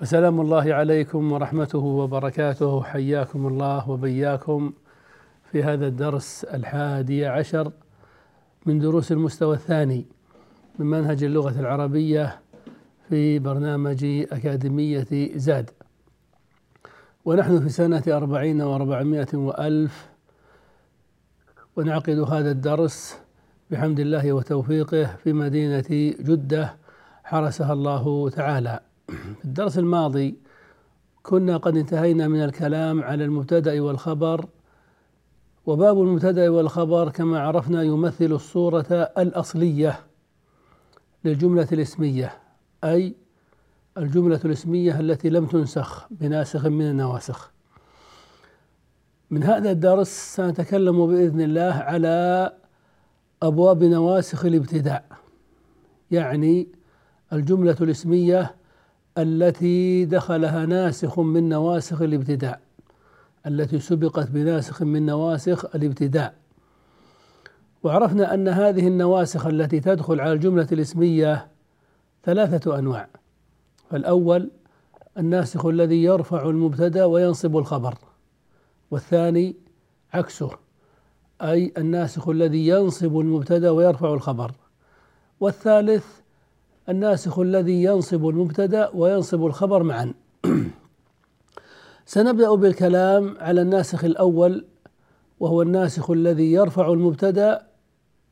فسلام الله عليكم ورحمته وبركاته. حياكم الله وبياكم في هذا الدرس الحادي عشر من دروس المستوى الثاني من منهج اللغة العربية في برنامج أكاديمية زاد. ونحن في سنة أربعين وأربعمائة وألف ونعقد هذا الدرس بحمد الله وتوفيقه في مدينة جدة. حرسها الله تعالى. الدرس الماضي كنا قد انتهينا من الكلام على المبتدأ والخبر وباب المبتدأ والخبر كما عرفنا يمثل الصورة الأصلية للجملة الاسمية أي الجملة الاسمية التي لم تنسخ بناسخ من النواسخ. من هذا الدرس سنتكلم بإذن الله على أبواب نواسخ الابتداء يعني الجملة الاسمية التي دخلها ناسخ من نواسخ الابتداء التي سبقت بناسخ من نواسخ الابتداء. وعرفنا أن هذه النواسخ التي تدخل على الجملة الاسمية ثلاثة أنواع. فالأول الناسخ الذي يرفع المبتدأ وينصب الخبر. والثاني عكسه أي الناسخ الذي ينصب المبتدأ ويرفع الخبر. والثالث الناسخ الذي ينصب المبتدأ وينصب الخبر معا. سنبدأ بالكلام على الناسخ الأول وهو الناسخ الذي يرفع المبتدأ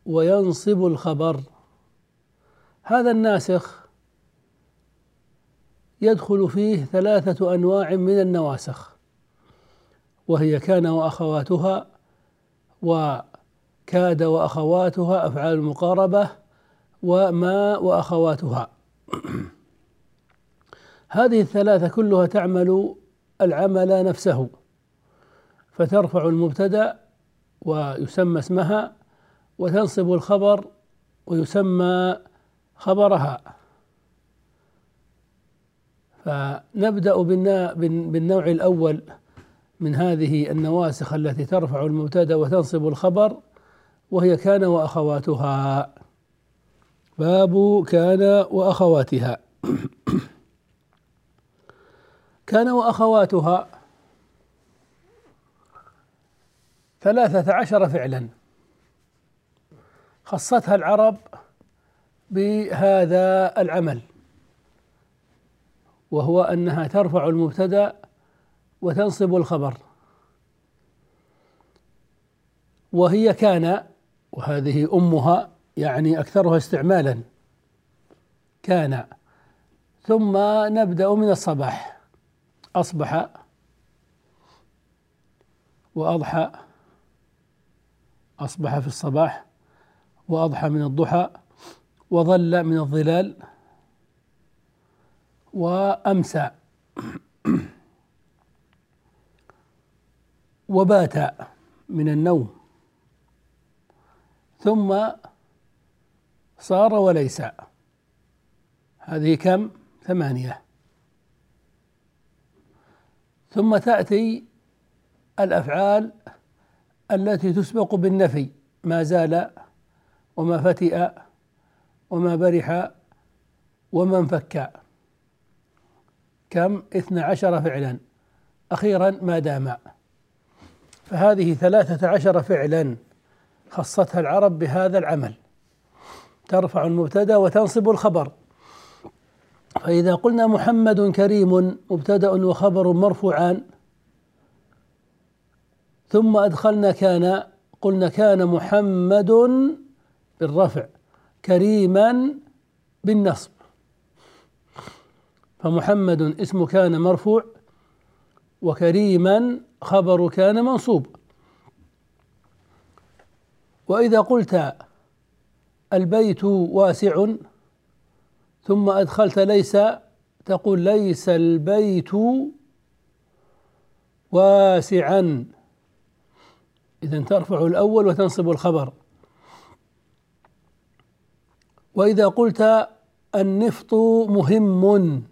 وينصب الخبر. هذا الناسخ يدخل فيه ثلاثة أنواع من النواسخ وهي كان وأخواتها وكاد وأخواتها أفعال المقاربة وما وأخواتها. هذه الثلاثة كلها تعمل العمل نفسه فترفع المبتدأ ويسمى اسمها وتنصب الخبر ويسمى خبرها. فنبدأ بالنوع الأول من هذه النواسخ التي ترفع المبتدأ وتنصب الخبر وهي كان وأخواتها. باب كان وأخواتها. كان وأخواتها ثلاثة عشر فعلا. خصتها العرب بهذا العمل وهو أنها ترفع المبتدأ وتنصب الخبر. وهي كان وهذه أمها يعني أكثرها استعمالا. كان. ثم نبدأ من الصباح. أصبح. وأضحى. أصبح في الصباح. وأضحى من الضحى. وظل من الظلال. وأمسى. وبات من النوم. ثم صار وليس. هذه كم؟ ثمانية. ثم تأتي الأفعال التي تسبق بالنفي. ما زال وما فتئ وما برح وما انفك كم؟ اثنى عشر فعلا. أخيرا ما دام. فهذه ثلاثة عشر فعلا خصتها العرب بهذا العمل. ترفع المبتدأ وتنصب الخبر. فإذا قلنا محمد كريم مبتدأ وخبر مرفوعان ثم أدخلنا كان قلنا كان محمد بالرفع كريما بالنصب. فمحمد اسم كان مرفوع وكريما خبر كان منصوب. وإذا قلت البيت واسع ثم أدخلت ليس تقول ليس البيت واسعا. اذا ترفع الأول وتنصب الخبر. وإذا قلت النفط مهم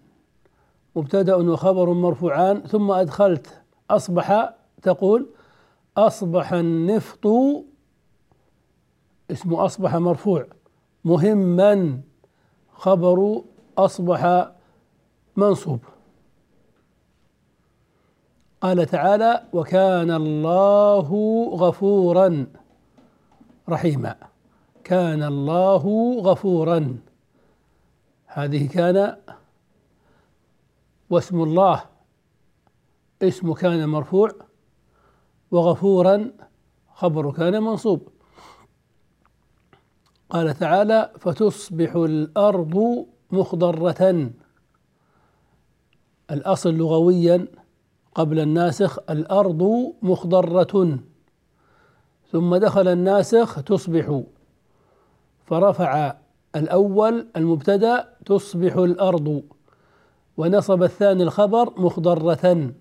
مبتدأ وخبر مرفوعان ثم أدخلت أصبح تقول أصبح النفط اسم أصبح مرفوع. مهما خبر أصبح منصوب. قال تعالى وكان الله غفورا رحيما. كان الله غفورا. هذه كان واسم الله. اسم كان مرفوع وغفورا خبر كان منصوب. قال تعالى فتصبح الأرض مخضره. الأصل لغويا قبل الناسخ الأرض مخضرة. ثم دخل الناسخ تصبح. فرفع الأول المبتدأ تصبح الأرض. ونصب الثاني الخبر مخضرة.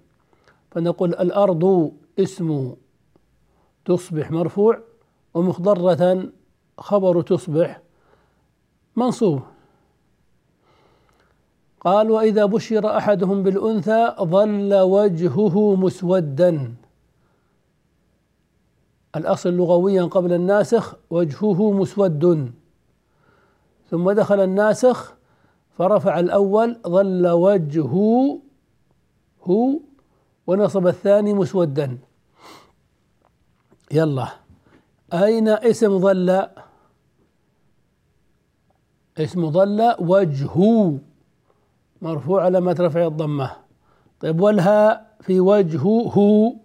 فنقول الأرض اسم تصبح مرفوع ومخضرة. خبر تصبح منصوب. قال وإذا بشر أحدهم بالأنثى ظل وجهه مسودا. الأصل لغويا قبل الناسخ وجهه مسود. ثم دخل الناسخ فرفع الأول ظل وجهه هو ونصب الثاني مسودا. يلا. أين اسم ظل؟ اسم ظل وجهه مرفوع على ما رفع الضمة. طيب والها في وجهه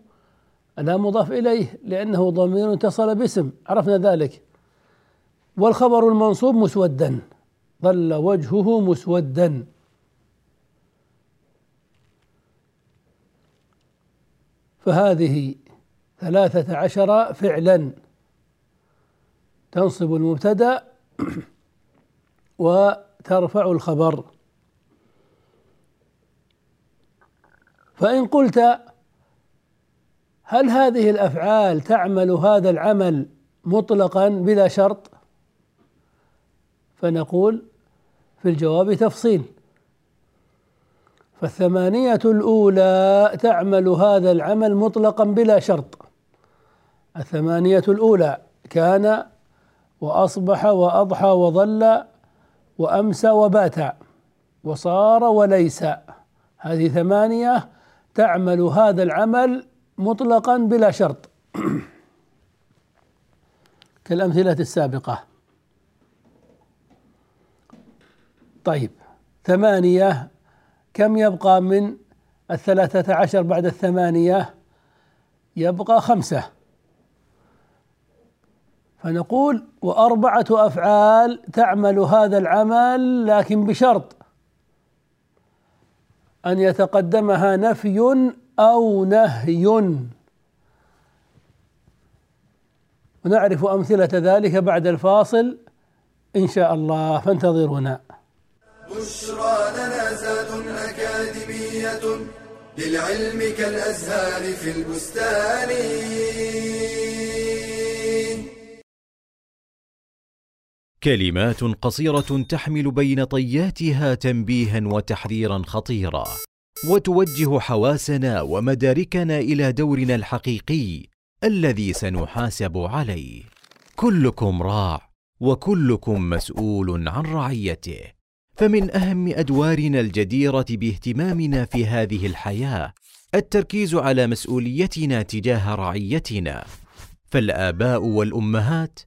لا مضاف إليه لأنه ضمير اتصل باسم. عرفنا ذلك. والخبر المنصوب مسودا. ظل وجهه مسودا. فهذه ثلاثة عشر فعلا. تنصب المبتدأ. وترفع الخبر. فإن قلت هل هذه الأفعال تعمل هذا العمل مطلقا بلا شرط؟ فنقول في الجواب تفصيل. فالثمانية الأولى تعمل هذا العمل مطلقا بلا شرط. الثمانية الأولى كان وأصبح وأضحى وظل وأمسى وبات وصار وليس. هذه ثمانية تعمل هذا العمل مطلقا بلا شرط. كالأمثلة السابقة. طيب ثمانية كم يبقى من الثلاثة عشر بعد الثمانية؟ يبقى خمسة. فنقول وأربعة أفعال تعمل هذا العمل لكن بشرط. أن يتقدمها نفي أو نهي. ونعرف أمثلة ذلك بعد الفاصل إن شاء الله. فانتظرونا بشرى لنا زاد أكاديمية للعلم كالأزهار في البستان. كلمات قصيرة تحمل بين طياتها تنبيها وتحذيرا خطيرا وتوجه حواسنا ومداركنا إلى دورنا الحقيقي الذي سنحاسب عليه. كلكم راع وكلكم مسؤول عن رعيته. فمن أهم أدوارنا الجديرة باهتمامنا في هذه الحياة التركيز على مسؤوليتنا تجاه رعيتنا. فالآباء والأمهات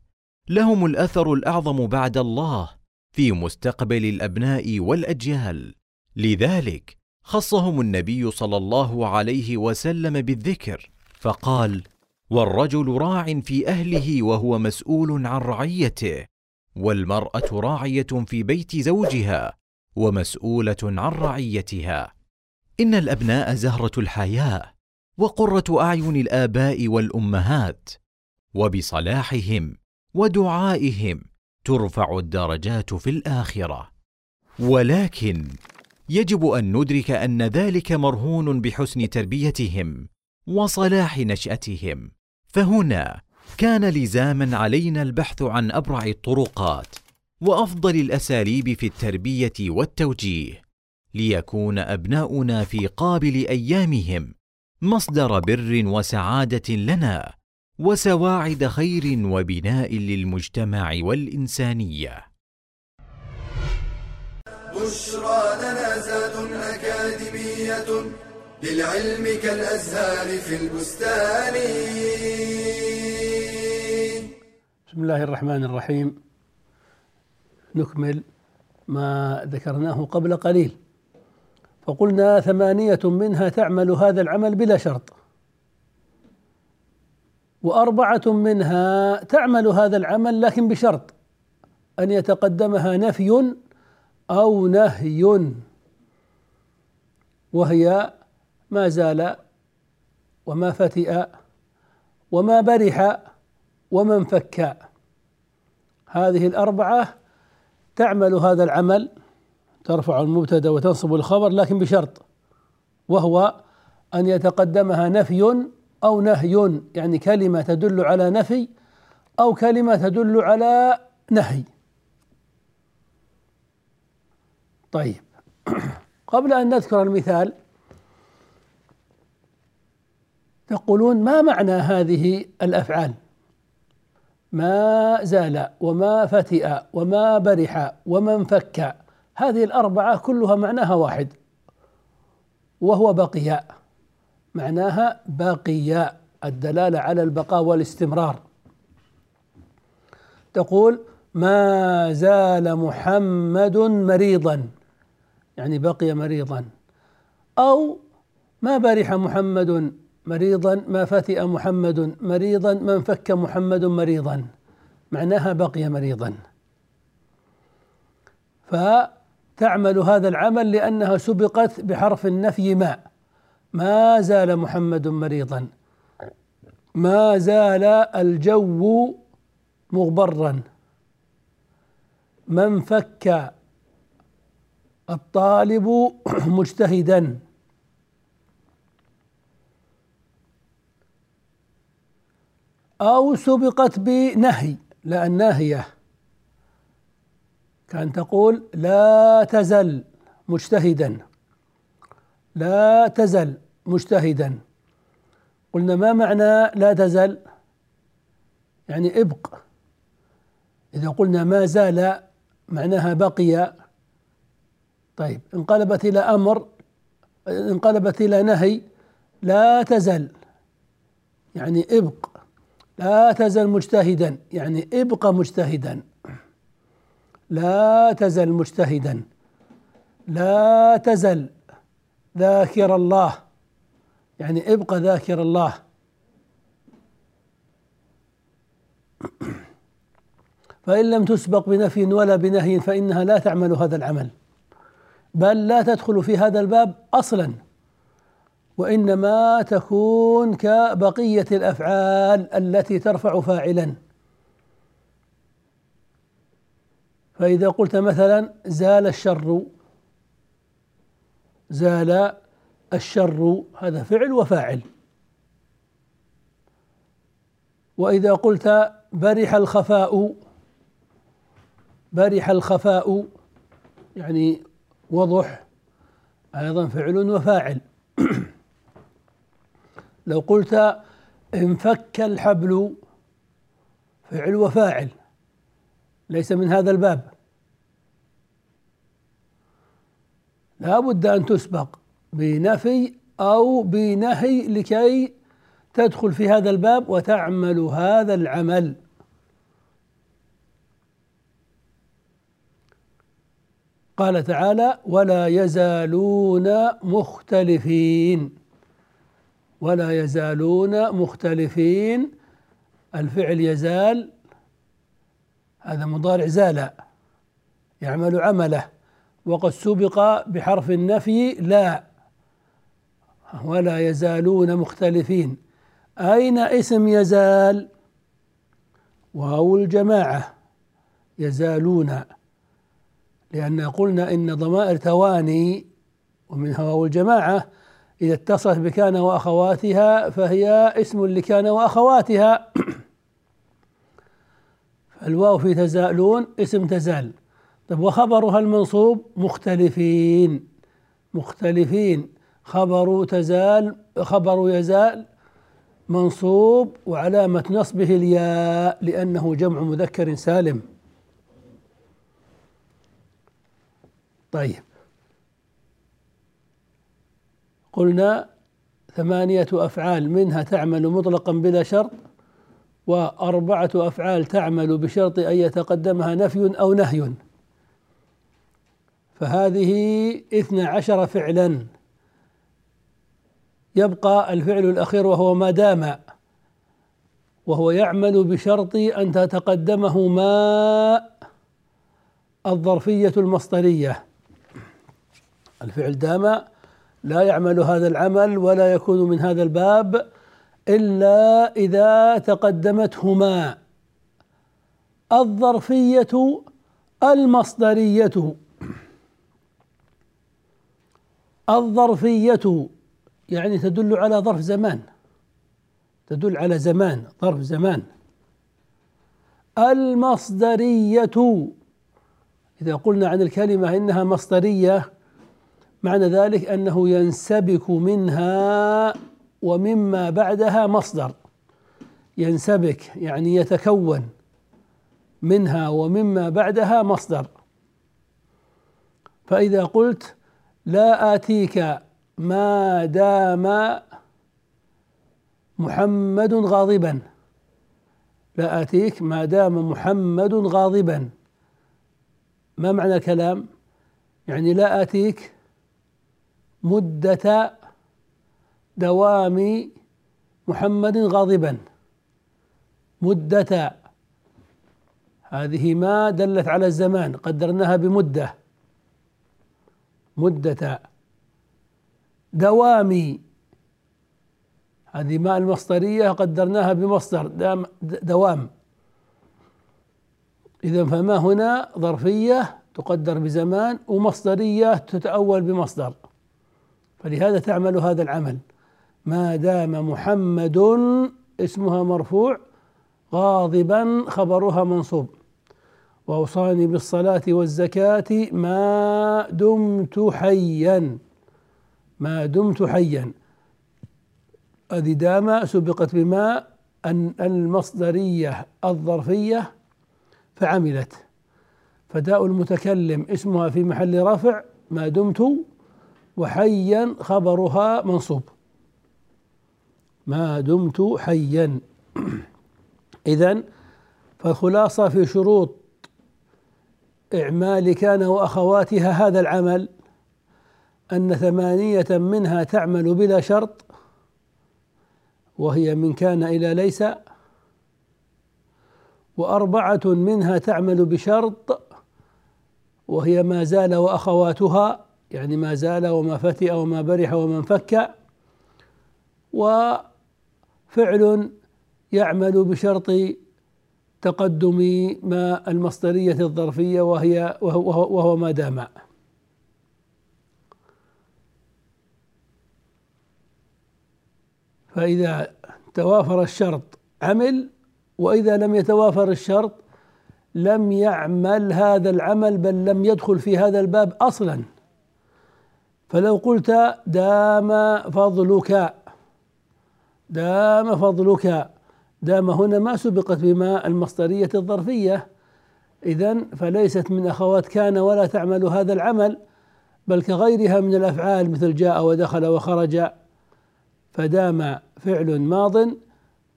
لهم الأثر الأعظم بعد الله في مستقبل الأبناء والأجيال. لذلك خصهم النبي صلى الله عليه وسلم بالذكر فقال والرجل راع في أهله وهو مسؤول عن رعيته والمرأة راعية في بيت زوجها ومسؤولة عن رعيتها. إن الأبناء زهرة الحياة وقرة أعين الآباء والأمهات وبصلاحهم ودعائهم ترفع الدرجات في الآخرة. ولكن يجب أن ندرك أن ذلك مرهون بحسن تربيتهم وصلاح نشأتهم. فهنا كان لزاما علينا البحث عن أبرع الطرقات وأفضل الأساليب في التربية والتوجيه ليكون أبناؤنا في قابل أيامهم مصدر بر وسعادة لنا وسواعد خير وبناء للمجتمع والإنسانية. بشرى لنا زاد أكاديمية للعلم كالأزهار في البستان. بسم الله الرحمن الرحيم. نكمل ما ذكرناه قبل قليل. فقلنا ثمانية منها تعمل هذا العمل بلا شرط. وأربعة منها تعمل هذا العمل لكن بشرط أن يتقدمها نفي أو نهي وهي ما زال وما فتئ وما برح وما انفك هذه الأربعة تعمل هذا العمل ترفع المبتدأ وتنصب الخبر لكن بشرط وهو أن يتقدمها نفي أو نهي يعني كلمة تدل على نفي أو كلمة تدل على نهي. طيب. قبل أن نذكر المثال تقولون ما معنى هذه الأفعال؟ ما زال وما فتئ وما برح وما انفك هذه الأربعة كلها معناها واحد وهو بقياء معناها بقياء الدلالة على البقاء والاستمرار. تقول ما زال محمد مريضا يعني بقي مريضا. أو ما برح محمد مريضا ما فتئ محمد مريضا ما انفك محمد مريضا. معناها بقي مريضا. فتعمل هذا العمل لأنها سبقت بحرف النفي ما ما زال محمد مريضا. ما زال الجو مغبرا. ما انفك الطالب مجتهدا. أو سبقت بنهي لا الناهية كان تقول لا تزل مجتهدا. لا تزل. مجتهدا. قلنا ما معنى لا تزل يعني ابق. إذا قلنا ما زال معناها بقي. طيب انقلبت إلى أمر انقلبت إلى نهي لا تزل يعني ابق. لا تزل مجتهدا. يعني ابقى مجتهدا. لا تزل مجتهدا. لا تزل ذاكر الله. يعني ابقى ذاكر الله. فإن لم تسبق بنفي ولا بنهي فإنها لا تعمل هذا العمل. بل لا تدخل في هذا الباب أصلا. وإنما تكون كبقية الأفعال التي ترفع فاعلا. فإذا قلت مثلا زال الشر زال الشر هذا فعل وفاعل. وإذا قلت برح الخفاء برح الخفاء يعني وضح أيضا فعل وفاعل. لو قلت انفك الحبل فعل وفاعل. ليس من هذا الباب. لا بد أن تسبق. بنفي أو بنهي لكي تدخل في هذا الباب وتعمل هذا العمل. قال تعالى ولا يزالون مختلفين. ولا يزالون مختلفين. الفعل يزال. هذا مضارع زال يعمل عمله. وقد سبق بحرف النفي لا. ولا يزالون مختلفين. أين اسم يزال؟ واو الجماعة. يزالون. لأن قلنا إن ضمائر تواني ومنها واو الجماعة. إذا اتصلت بكان وأخواتها فهي اسم لكان وأخواتها. الواو في تزالون اسم تزال. طيب وخبرها المنصوب؟ مختلفين. مختلفين. خبر تزال خبر يزال منصوب وعلامة نصبه الياء لأنه جمع مذكر سالم. طيب. قلنا ثمانية أفعال منها تعمل مطلقا بلا شرط وأربعة أفعال تعمل بشرط أن يتقدمها نفي أو نهي. فهذه اثنا عشر فعلا. يبقى الفعل الأخير وهو ما دام وهو يعمل بشرط أن تتقدمه ما الظرفية المصدرية. الفعل دام لا يعمل هذا العمل ولا يكون من هذا الباب إلا إذا تقدمتهما الظرفية المصدرية. الظرفية يعني تدل على ظرف زمان. تدل على زمان ظرف زمان. المصدرية. إذا قلنا عن الكلمة إنها مصدرية معنى ذلك أنه ينسبك منها ومما بعدها مصدر. ينسبك يعني يتكون منها ومما بعدها مصدر. فإذا قلت لا آتيك ما دام محمد غاضبا. لا آتيك ما دام محمد غاضبا. ما معنى الكلام؟ يعني لا آتيك مدة دوام محمد غاضبا. مدة. هذه ما دلت على الزمان قدرناها بمدة. مدة. دوامي. هذه ماء المصدرية قدرناها بمصدر دوام. إذا فما هنا ظرفية تقدر بزمان ومصدرية تتأول بمصدر. فلهذا تعمل هذا العمل. ما دام محمد اسمها مرفوع غاضبا خبرها منصوب. وأوصاني بالصلاة والزكاة ما دمت حيا. ما دمت حيا. هذه دام سبقت بما أن المصدرية الظرفية فعملت. فداء المتكلم اسمها في محل رفع ما دمت وحيا خبرها منصوب. ما دمت حيا. إذا فالخلاصة في شروط إعمال كان وأخواتها هذا العمل أن ثمانية منها تعمل بلا شرط وهي من كان إلى ليس وأربعة منها تعمل بشرط وهي ما زال وأخواتها يعني ما زال وما فتئ وما برح وما انفك وفعل يعمل بشرط تقدم ما المصدرية الظرفية وهي وهو, وهو ما دام. فإذا توافر الشرط عمل وإذا لم يتوافر الشرط لم يعمل هذا العمل بل لم يدخل في هذا الباب أصلا. فلو قلت دام فضلك دام فضلك دام هنا ما سبقت بما المصدرية الظرفية. إذا فليست من أخوات كان ولا تعمل هذا العمل بل كغيرها من الأفعال مثل جاء ودخل وخرج. فدام فعل ماض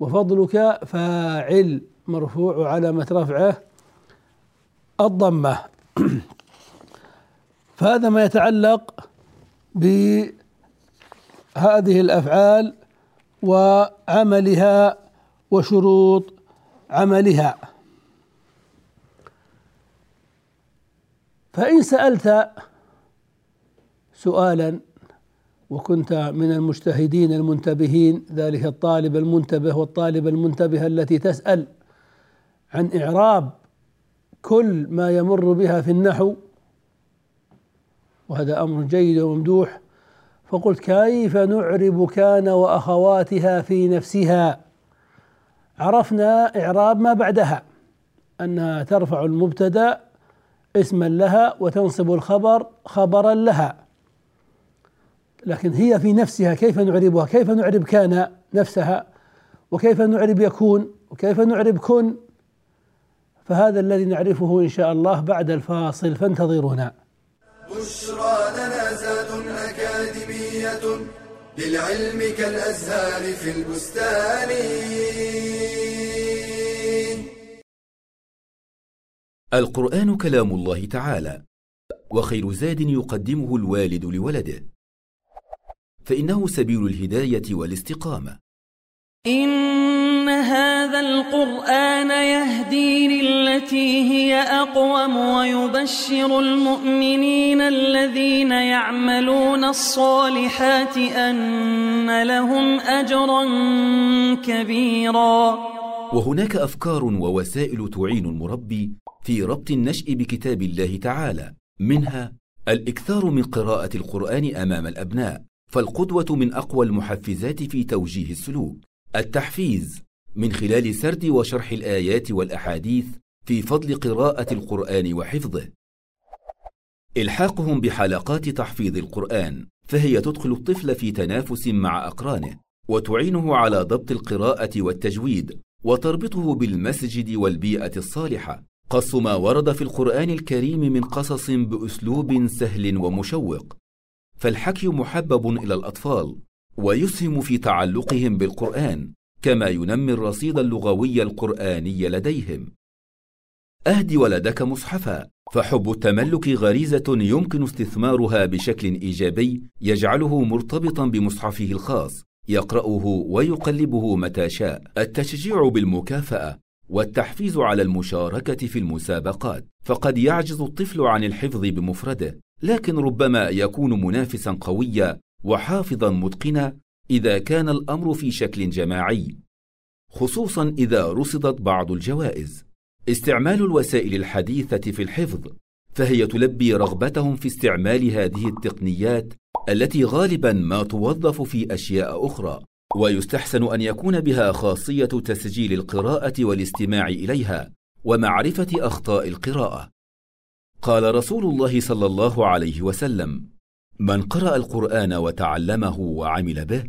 وفضلك فاعل مرفوع علامة رفعه الضمة. فهذا ما يتعلق بهذه الأفعال وعملها وشروط عملها. فإن سألت سؤالا وكنت من المجتهدين المنتبهين ذلك الطالب المنتبه والطالبة المنتبهة التي تسأل عن إعراب كل ما يمر بها في النحو. وهذا أمر جيد وممدوح. فقلت كيف نعرب كان وأخواتها في نفسها؟ عرفنا إعراب ما بعدها أنها ترفع المبتدأ اسما لها وتنصب الخبر خبرا لها. لكن هي في نفسها كيف نعربها؟ كيف نعرب كان نفسها؟ وكيف نعرب يكون؟ وكيف نعرب كن؟ فهذا الذي نعرفه إن شاء الله بعد الفاصل فانتظرونا. بشرى لنا زاد أكاديمية للعلم كالأزهار في البستان. القرآن كلام الله تعالى وخير زاد يقدمه الوالد لولده. فإنه سبيل الهداية والاستقامة. إن هذا القرآن يهدي للتي هي أقوم ويبشر المؤمنين الذين يعملون الصالحات أن لهم أجرا كبيرا. وهناك أفكار ووسائل تعين المربي في ربط النشء بكتاب الله تعالى منها الإكثار من قراءة القرآن أمام الأبناء. فالقدوة من أقوى المحفزات في توجيه السلوك. التحفيز من خلال سرد وشرح الآيات والأحاديث في فضل قراءة القرآن وحفظه. إلحاقهم بحلقات تحفيظ القرآن فهي تدخل الطفل في تنافس مع أقرانه وتعينه على ضبط القراءة والتجويد وتربطه بالمسجد والبيئة الصالحة. قص ما ورد في القرآن الكريم من قصص بأسلوب سهل ومشوق. فالحكي محبب إلى الأطفال ويسهم في تعلقهم بالقرآن كما ينمي الرصيد اللغوي القرآني لديهم. اهد ولدك مصحفا فحب التملك غريزة يمكن استثمارها بشكل إيجابي يجعله مرتبطا بمصحفه الخاص يقرأه ويقلبه متى شاء. التشجيع بالمكافأة والتحفيز على المشاركة في المسابقات فقد يعجز الطفل عن الحفظ بمفرده. لكن ربما يكون منافسا قويا وحافظا متقنا إذا كان الأمر في شكل جماعي خصوصا إذا رصدت بعض الجوائز. استعمال الوسائل الحديثة في الحفظ فهي تلبي رغبتهم في استعمال هذه التقنيات التي غالبا ما توظف في أشياء أخرى ويستحسن أن يكون بها خاصية تسجيل القراءة والاستماع إليها ومعرفة أخطاء القراءة. قال رسول الله صلى الله عليه وسلم من قرأ القرآن وتعلمه وعمل به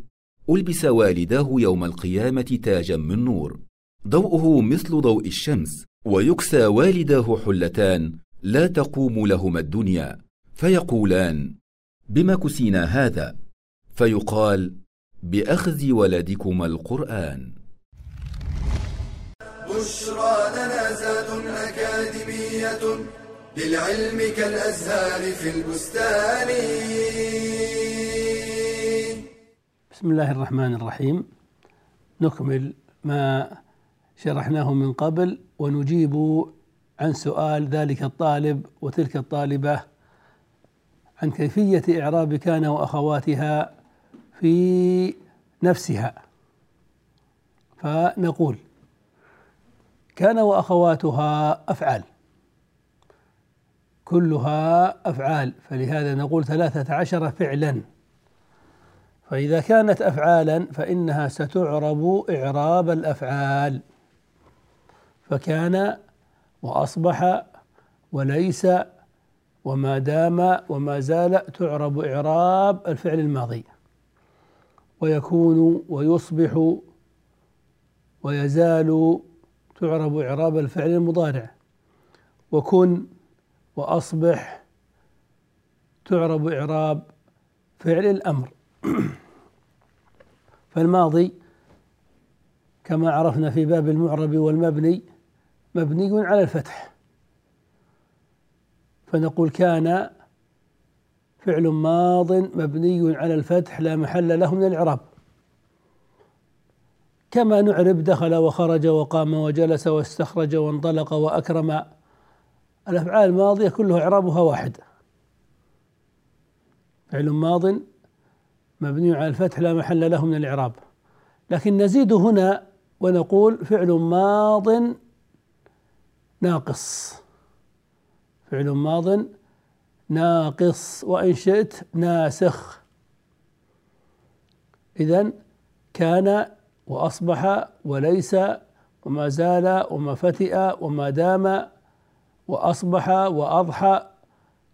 ألبس والداه يوم القيامة تاجا من نور. ضوءه مثل ضوء الشمس ويكسى والداه حلتان لا تقوم لهما الدنيا. فيقولان بما كسينا هذا؟ فيقال بأخذ ولدكما القرآن. بشرى لنا زاد أكاديمية. للعلم كالأزهار في البستان. بسم الله الرحمن الرحيم. نكمل ما شرحناه من قبل ونجيب عن سؤال ذلك الطالب وتلك الطالبة عن كيفية إعراب كان وأخواتها في نفسها. فنقول كان وأخواتها أفعال. كلها أفعال فلهذا نقول ثلاثة عشر فعلا. فإذا كانت أفعالا فإنها ستعرب إعراب الأفعال. فكان وأصبح وليس وما دام وما زال تعرب إعراب الفعل الماضي. ويكون ويصبح ويزال تعرب إعراب الفعل المضارع. وكن وأصبح تعرب إعراب فعل الأمر. فالماضي كما عرفنا في باب المعرب والمبني مبني على الفتح. فنقول كان فعل ماض مبني على الفتح لا محل له من الإعراب. كما نعرب دخل وخرج وقام وجلس واستخرج وانطلق وأكرم الأفعال الماضية كلها إعرابها واحد. فعل ماض مبني على الفتح لا محل له من الإعراب. لكن نزيد هنا ونقول فعل ماض ناقص. فعل ماض ناقص وإن شئت ناسخ. إذا كان وأصبح وليس وما زال وما فتئ وما دام وأصبح وأضحى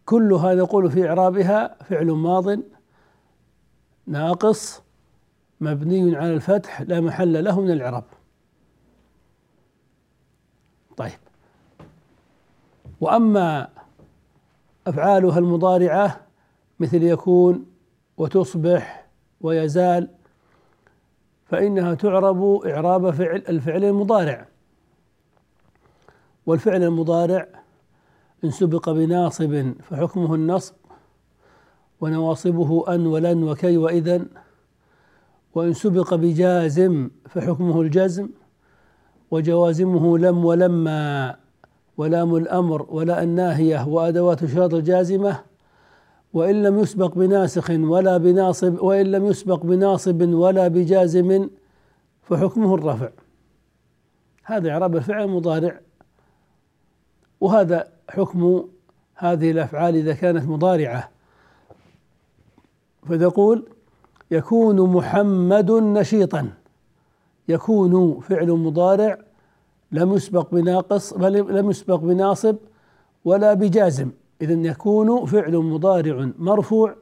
كلها نقول في إعرابها فعل ماض ناقص مبني على الفتح لا محل له من الإعراب. طيب. وأما أفعالها المضارعة مثل يكون وتصبح ويزال فإنها تعرب إعراب فعل الفعل المضارع. والفعل المضارع إن سبق بناصب فحكمه النصب ونواصبه أن ولن وكي وإذا وإن سبق بجازم فحكمه الجزم وجوازمه لم ولما ولام الأمر ولا الناهية وأدوات الشرط الجازمة وإن لم يسبق بناسخ ولا بناصب وإن لم يسبق بناصب ولا بجازم فحكمه الرفع. هذا إعراب الفعل المضارع. وهذا حكم هذه الأفعال إذا كانت مضارعة. فتقول يكون محمد نشيطا. يكون فعل مضارع لم يسبق بناقص لم يسبق بناصب ولا بجازم. إذا يكون فعل مضارع مرفوع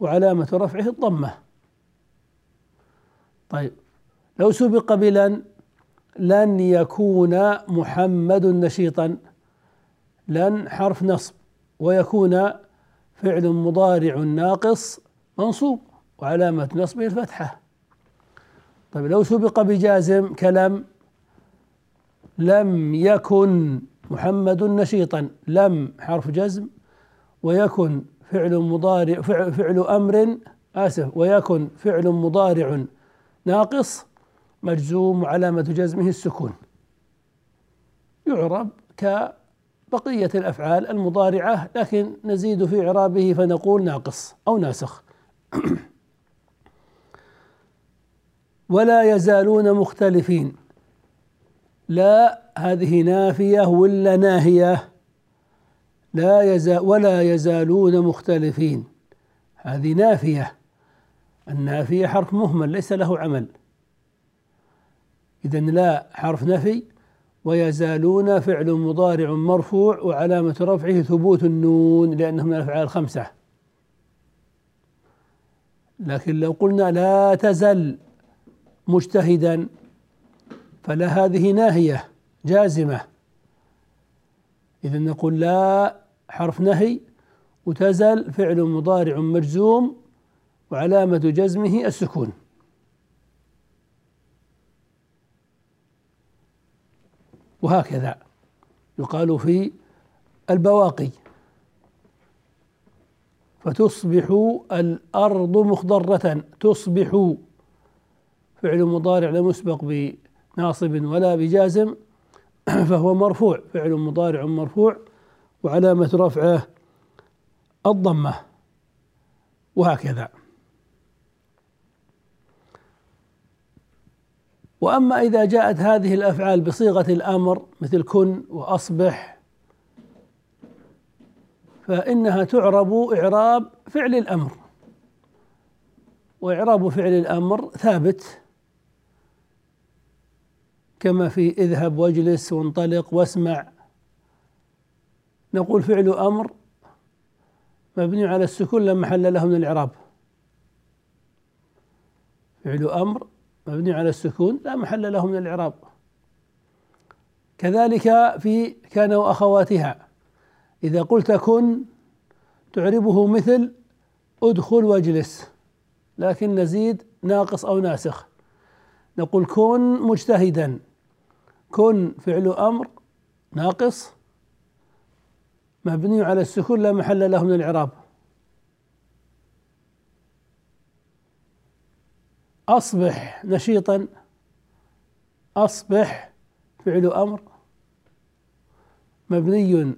وعلامة رفعه الضمة. طيب لو سبق بلن لن يكون محمد نشيطا. لن حرف نصب ويكون فعل مضارع ناقص منصوب وعلامة نصبه الفتحة. طيب لو سبق بجازم كلم لم يكن محمد نشيطا لم حرف جزم ويكن فعل مضارع فعل, فعل أمر آسف ويكن فعل مضارع ناقص مجزوم وعلامة جزمه السكون. يعرب كبقية الأفعال المضارعة لكن نزيد في إعرابه فنقول ناقص أو ناسخ. ولا يزالون مختلفين. لا هذه نافية ولا ناهية. لا يزال ولا يزالون مختلفين. هذه نافية. النافية حرف مهمل ليس له عمل. إذا لا حرف نفي ويزالون فعل مضارع مرفوع وعلامة رفعه ثبوت النون لأنه من الأفعال الخمسة. لكن لو قلنا لا تزل مجتهدا فلا هذه ناهية جازمة. إذا نقول لا حرف نهي وتزل فعل مضارع مجزوم وعلامة جزمه السكون. وهكذا. يقال في البواقي. فتصبح الأرض مخضرة. تصبح. فعل مضارع لم يسبق بناصب ولا بجازم. فهو مرفوع. فعل مضارع مرفوع. وعلامة رفعه الضمة. وهكذا. وأما إذا جاءت هذه الأفعال بصيغة الأمر مثل كن وأصبح فإنها تعرب إعراب فعل الأمر. وإعراب فعل الأمر ثابت كما في اذهب واجلس وانطلق واسمع. نقول فعل أمر مبني على السكون لا محل له من الإعراب. فعل أمر مبني على السكون لا محل له من الإعراب. كذلك في كان وأخواتها. إذا قلت كن تعربه مثل ادخل واجلس لكن نزيد ناقص أو ناسخ. نقول كن مجتهدا. كن فعل أمر ناقص مبني على السكون لا محل له من الإعراب. أصبح نشيطا أصبح فعل أمر مبني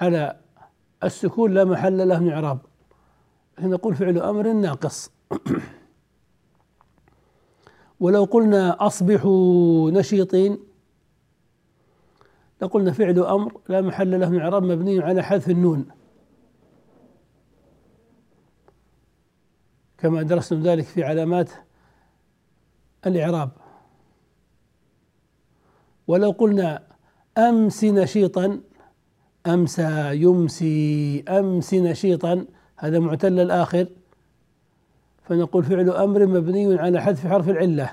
على السكون لا محل له من إعراب. نقول فعل أمر ناقص. ولو قلنا أصبحوا نشيطين لقلنا فعل أمر لا محل له من إعراب مبني على حذف النون. كما درسنا ذلك في علامات الإعراب. ولو قلنا أمس نشيطا أمسى يمسي أمس نشيطا هذا معتل الآخر. فنقول فعل أمر مبني على حذف حرف العلة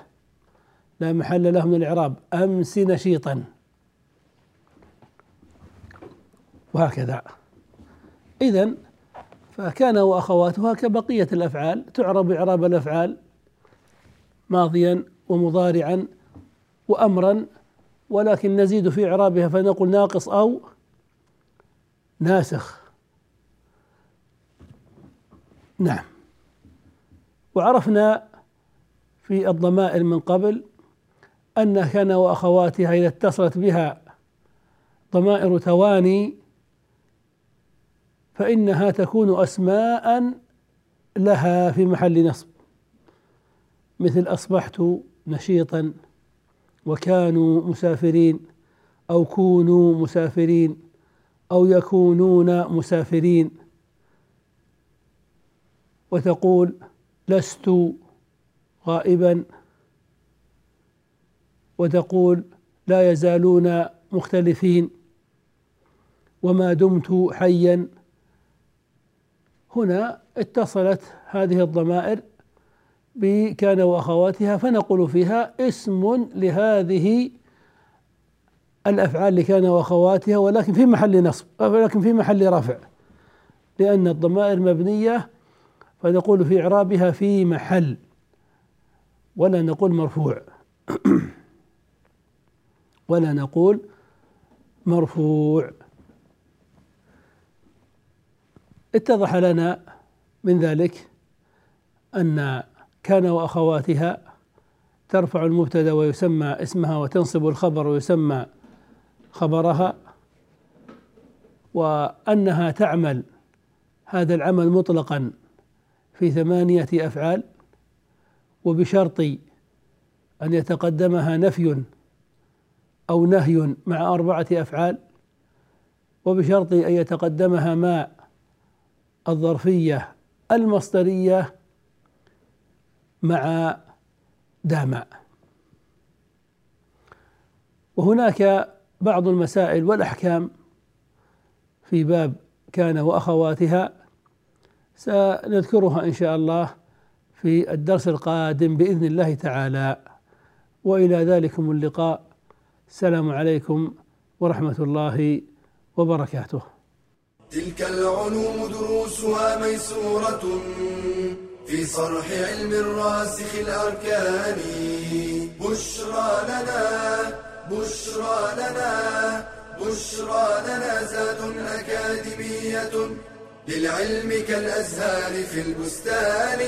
لا محل له من الإعراب. أمس نشيطا. وهكذا. إذا فكان وأخواتها كبقية الأفعال تعرب إعراب الأفعال ماضيا ومضارعا وأمرا ولكن نزيد في إعرابها فنقول ناقص أو ناسخ. نعم. وعرفنا في الضمائر من قبل أن كان وأخواتها إذا اتصلت بها ضمائر تواني فإنها تكون أسماء لها في محل نصب. مثل أصبحت نشيطا وكانوا مسافرين أو كونوا مسافرين أو يكونون مسافرين. وتقول لست غائبا. وتقول لا يزالون مختلفين. وما دمت حيا. هنا اتصلت هذه الضمائر بكان وأخواتها فنقول فيها اسم لهذه الأفعال لكان وأخواتها ولكن في محل نصب ولكن في محل رفع لأن الضمائر مبنية فنقول في إعرابها في محل ولا نقول مرفوع. ولا نقول مرفوع. اتضح لنا من ذلك أن كان وأخواتها ترفع المبتدأ ويسمى اسمها وتنصب الخبر ويسمى خبرها وأنها تعمل هذا العمل مطلقا في ثمانية أفعال وبشرط أن يتقدمها نفي أو نهي مع أربعة أفعال وبشرط أن يتقدمها ما الظرفية المصدرية مع دام وهناك بعض المسائل والأحكام في باب كان وأخواتها سنذكرها إن شاء الله في الدرس القادم بإذن الله تعالى. وإلى ذلكم اللقاء. السلام عليكم ورحمة الله وبركاته. تلك العلوم دروسها ميسورة في صرح علم الراسخ الأركان. بشرى لنا بشرى لنا بشرى لنا زاد أكاديمية للعلم كالأزهار في البستان.